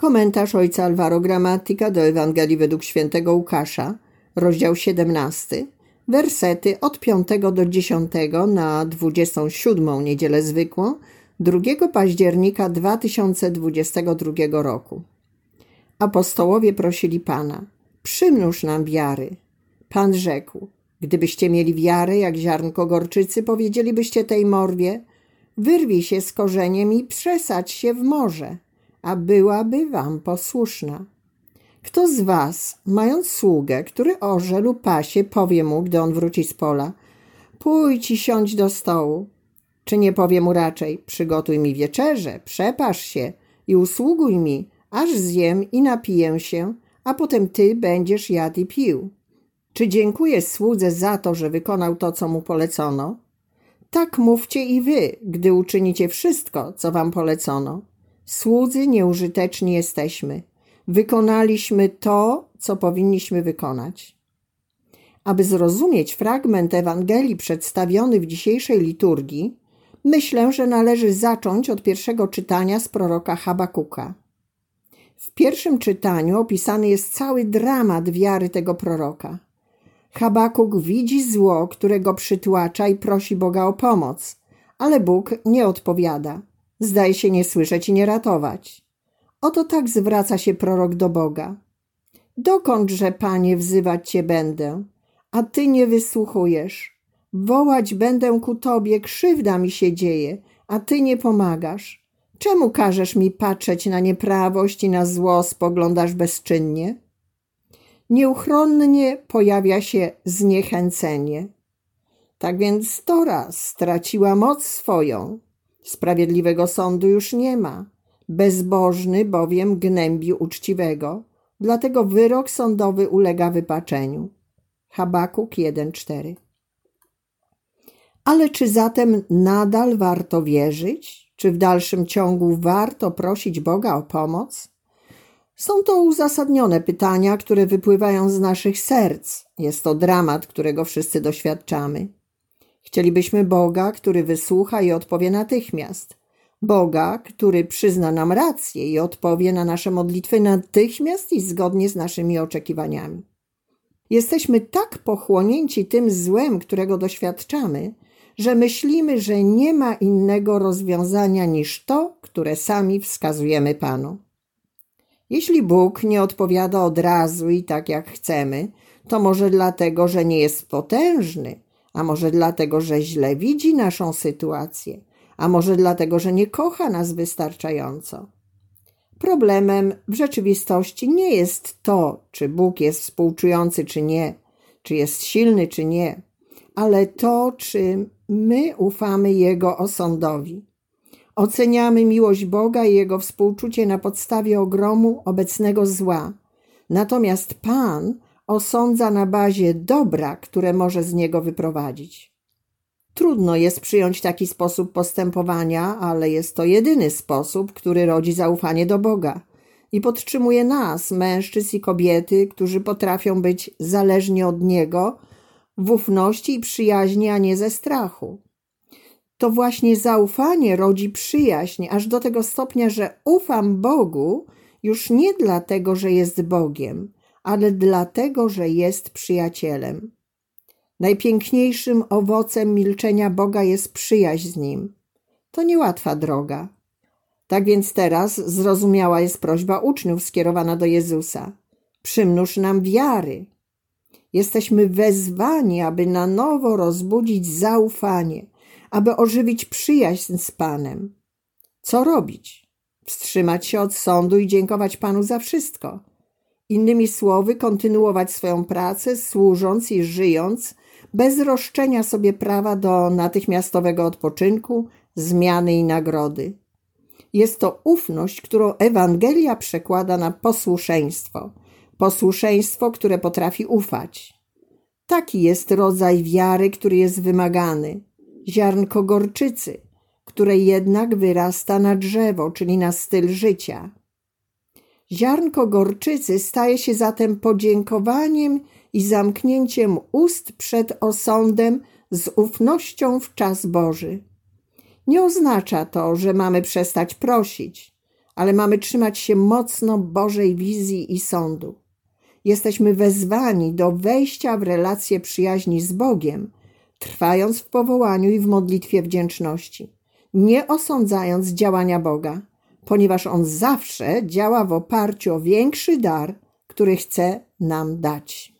Komentarz ojca Alvaro Gramatika do Ewangelii według świętego Łukasza, rozdział 17, wersety od 5 do 10 na 27 niedzielę zwykłą 2 października 2022 roku. Apostołowie prosili Pana, przymnóż nam wiary. Pan rzekł, gdybyście mieli wiarę jak ziarnko gorczycy, powiedzielibyście tej morwie, wyrwij się z korzeniem i przesadź się w morze, a byłaby wam posłuszna. Kto z was, mając sługę, który orze lub pasie, powie mu, gdy on wróci z pola, pójdź i siądź do stołu, czy nie powie mu raczej, przygotuj mi wieczerze, przepasz się i usługuj mi, aż zjem i napiję się, a potem ty będziesz jadł i pił. Czy dziękuję słudze za to, że wykonał to, co mu polecono? Tak mówcie i wy, gdy uczynicie wszystko, co wam polecono. Słudzy nieużyteczni jesteśmy. Wykonaliśmy to, co powinniśmy wykonać. Aby zrozumieć fragment Ewangelii przedstawiony w dzisiejszej liturgii, myślę, że należy zacząć od pierwszego czytania z proroka Habakuka. W pierwszym czytaniu opisany jest cały dramat wiary tego proroka. Habakuk widzi zło, którego przytłacza i prosi Boga o pomoc, ale Bóg nie odpowiada. Zdaje się nie słyszeć i nie ratować. Oto tak zwraca się prorok do Boga. Dokądże, Panie, wzywać Cię będę, a Ty nie wysłuchujesz. Wołać będę ku Tobie, krzywda mi się dzieje, a Ty nie pomagasz. Czemu każesz mi patrzeć na nieprawość i na zło spoglądasz bezczynnie? Nieuchronnie pojawia się zniechęcenie. Tak więc Tora straciła moc swoją. Sprawiedliwego sądu już nie ma. Bezbożny bowiem gnębi uczciwego, dlatego wyrok sądowy ulega wypaczeniu. Habakuk 1:4 Ale czy zatem nadal warto wierzyć? Czy w dalszym ciągu warto prosić Boga o pomoc? Są to uzasadnione pytania, które wypływają z naszych serc. Jest to dramat, którego wszyscy doświadczamy. Chcielibyśmy Boga, który wysłucha i odpowie natychmiast. Boga, który przyzna nam rację i odpowie na nasze modlitwy natychmiast i zgodnie z naszymi oczekiwaniami. Jesteśmy tak pochłonięci tym złem, którego doświadczamy, że myślimy, że nie ma innego rozwiązania niż to, które sami wskazujemy Panu. Jeśli Bóg nie odpowiada od razu i tak jak chcemy, to może dlatego, że nie jest potężny, a może dlatego, że źle widzi naszą sytuację, a może dlatego, że nie kocha nas wystarczająco. Problemem w rzeczywistości nie jest to, czy Bóg jest współczujący, czy nie, czy jest silny, czy nie, ale to, czy my ufamy Jego osądowi. Oceniamy miłość Boga i Jego współczucie na podstawie ogromu obecnego zła. Natomiast Pan osądza na bazie dobra, które może z niego wyprowadzić. Trudno jest przyjąć taki sposób postępowania, ale jest to jedyny sposób, który rodzi zaufanie do Boga i podtrzymuje nas, mężczyzn i kobiety, którzy potrafią być zależni od Niego w ufności i przyjaźni, a nie ze strachu. To właśnie zaufanie rodzi przyjaźń, aż do tego stopnia, że ufam Bogu już nie dlatego, że jest Bogiem, ale dlatego, że jest przyjacielem. Najpiękniejszym owocem milczenia Boga jest przyjaźń z Nim. To niełatwa droga. Tak więc teraz zrozumiała jest prośba uczniów skierowana do Jezusa. Przymnóż nam wiary. Jesteśmy wezwani, aby na nowo rozbudzić zaufanie, aby ożywić przyjaźń z Panem. Co robić? Wstrzymać się od sądu i dziękować Panu za wszystko. Innymi słowy, kontynuować swoją pracę, służąc i żyjąc, bez roszczenia sobie prawa do natychmiastowego odpoczynku, zmiany i nagrody. Jest to ufność, którą Ewangelia przekłada na posłuszeństwo. Posłuszeństwo, które potrafi ufać. Taki jest rodzaj wiary, który jest wymagany. Ziarnko gorczycy, które jednak wyrasta na drzewo, czyli na styl życia. Ziarnko gorczycy staje się zatem podziękowaniem i zamknięciem ust przed osądem z ufnością w czas Boży. Nie oznacza to, że mamy przestać prosić, ale mamy trzymać się mocno Bożej wizji i sądu. Jesteśmy wezwani do wejścia w relacje przyjaźni z Bogiem, trwając w powołaniu i w modlitwie wdzięczności, nie osądzając działania Boga, ponieważ On zawsze działa w oparciu o większy dar, który chce nam dać.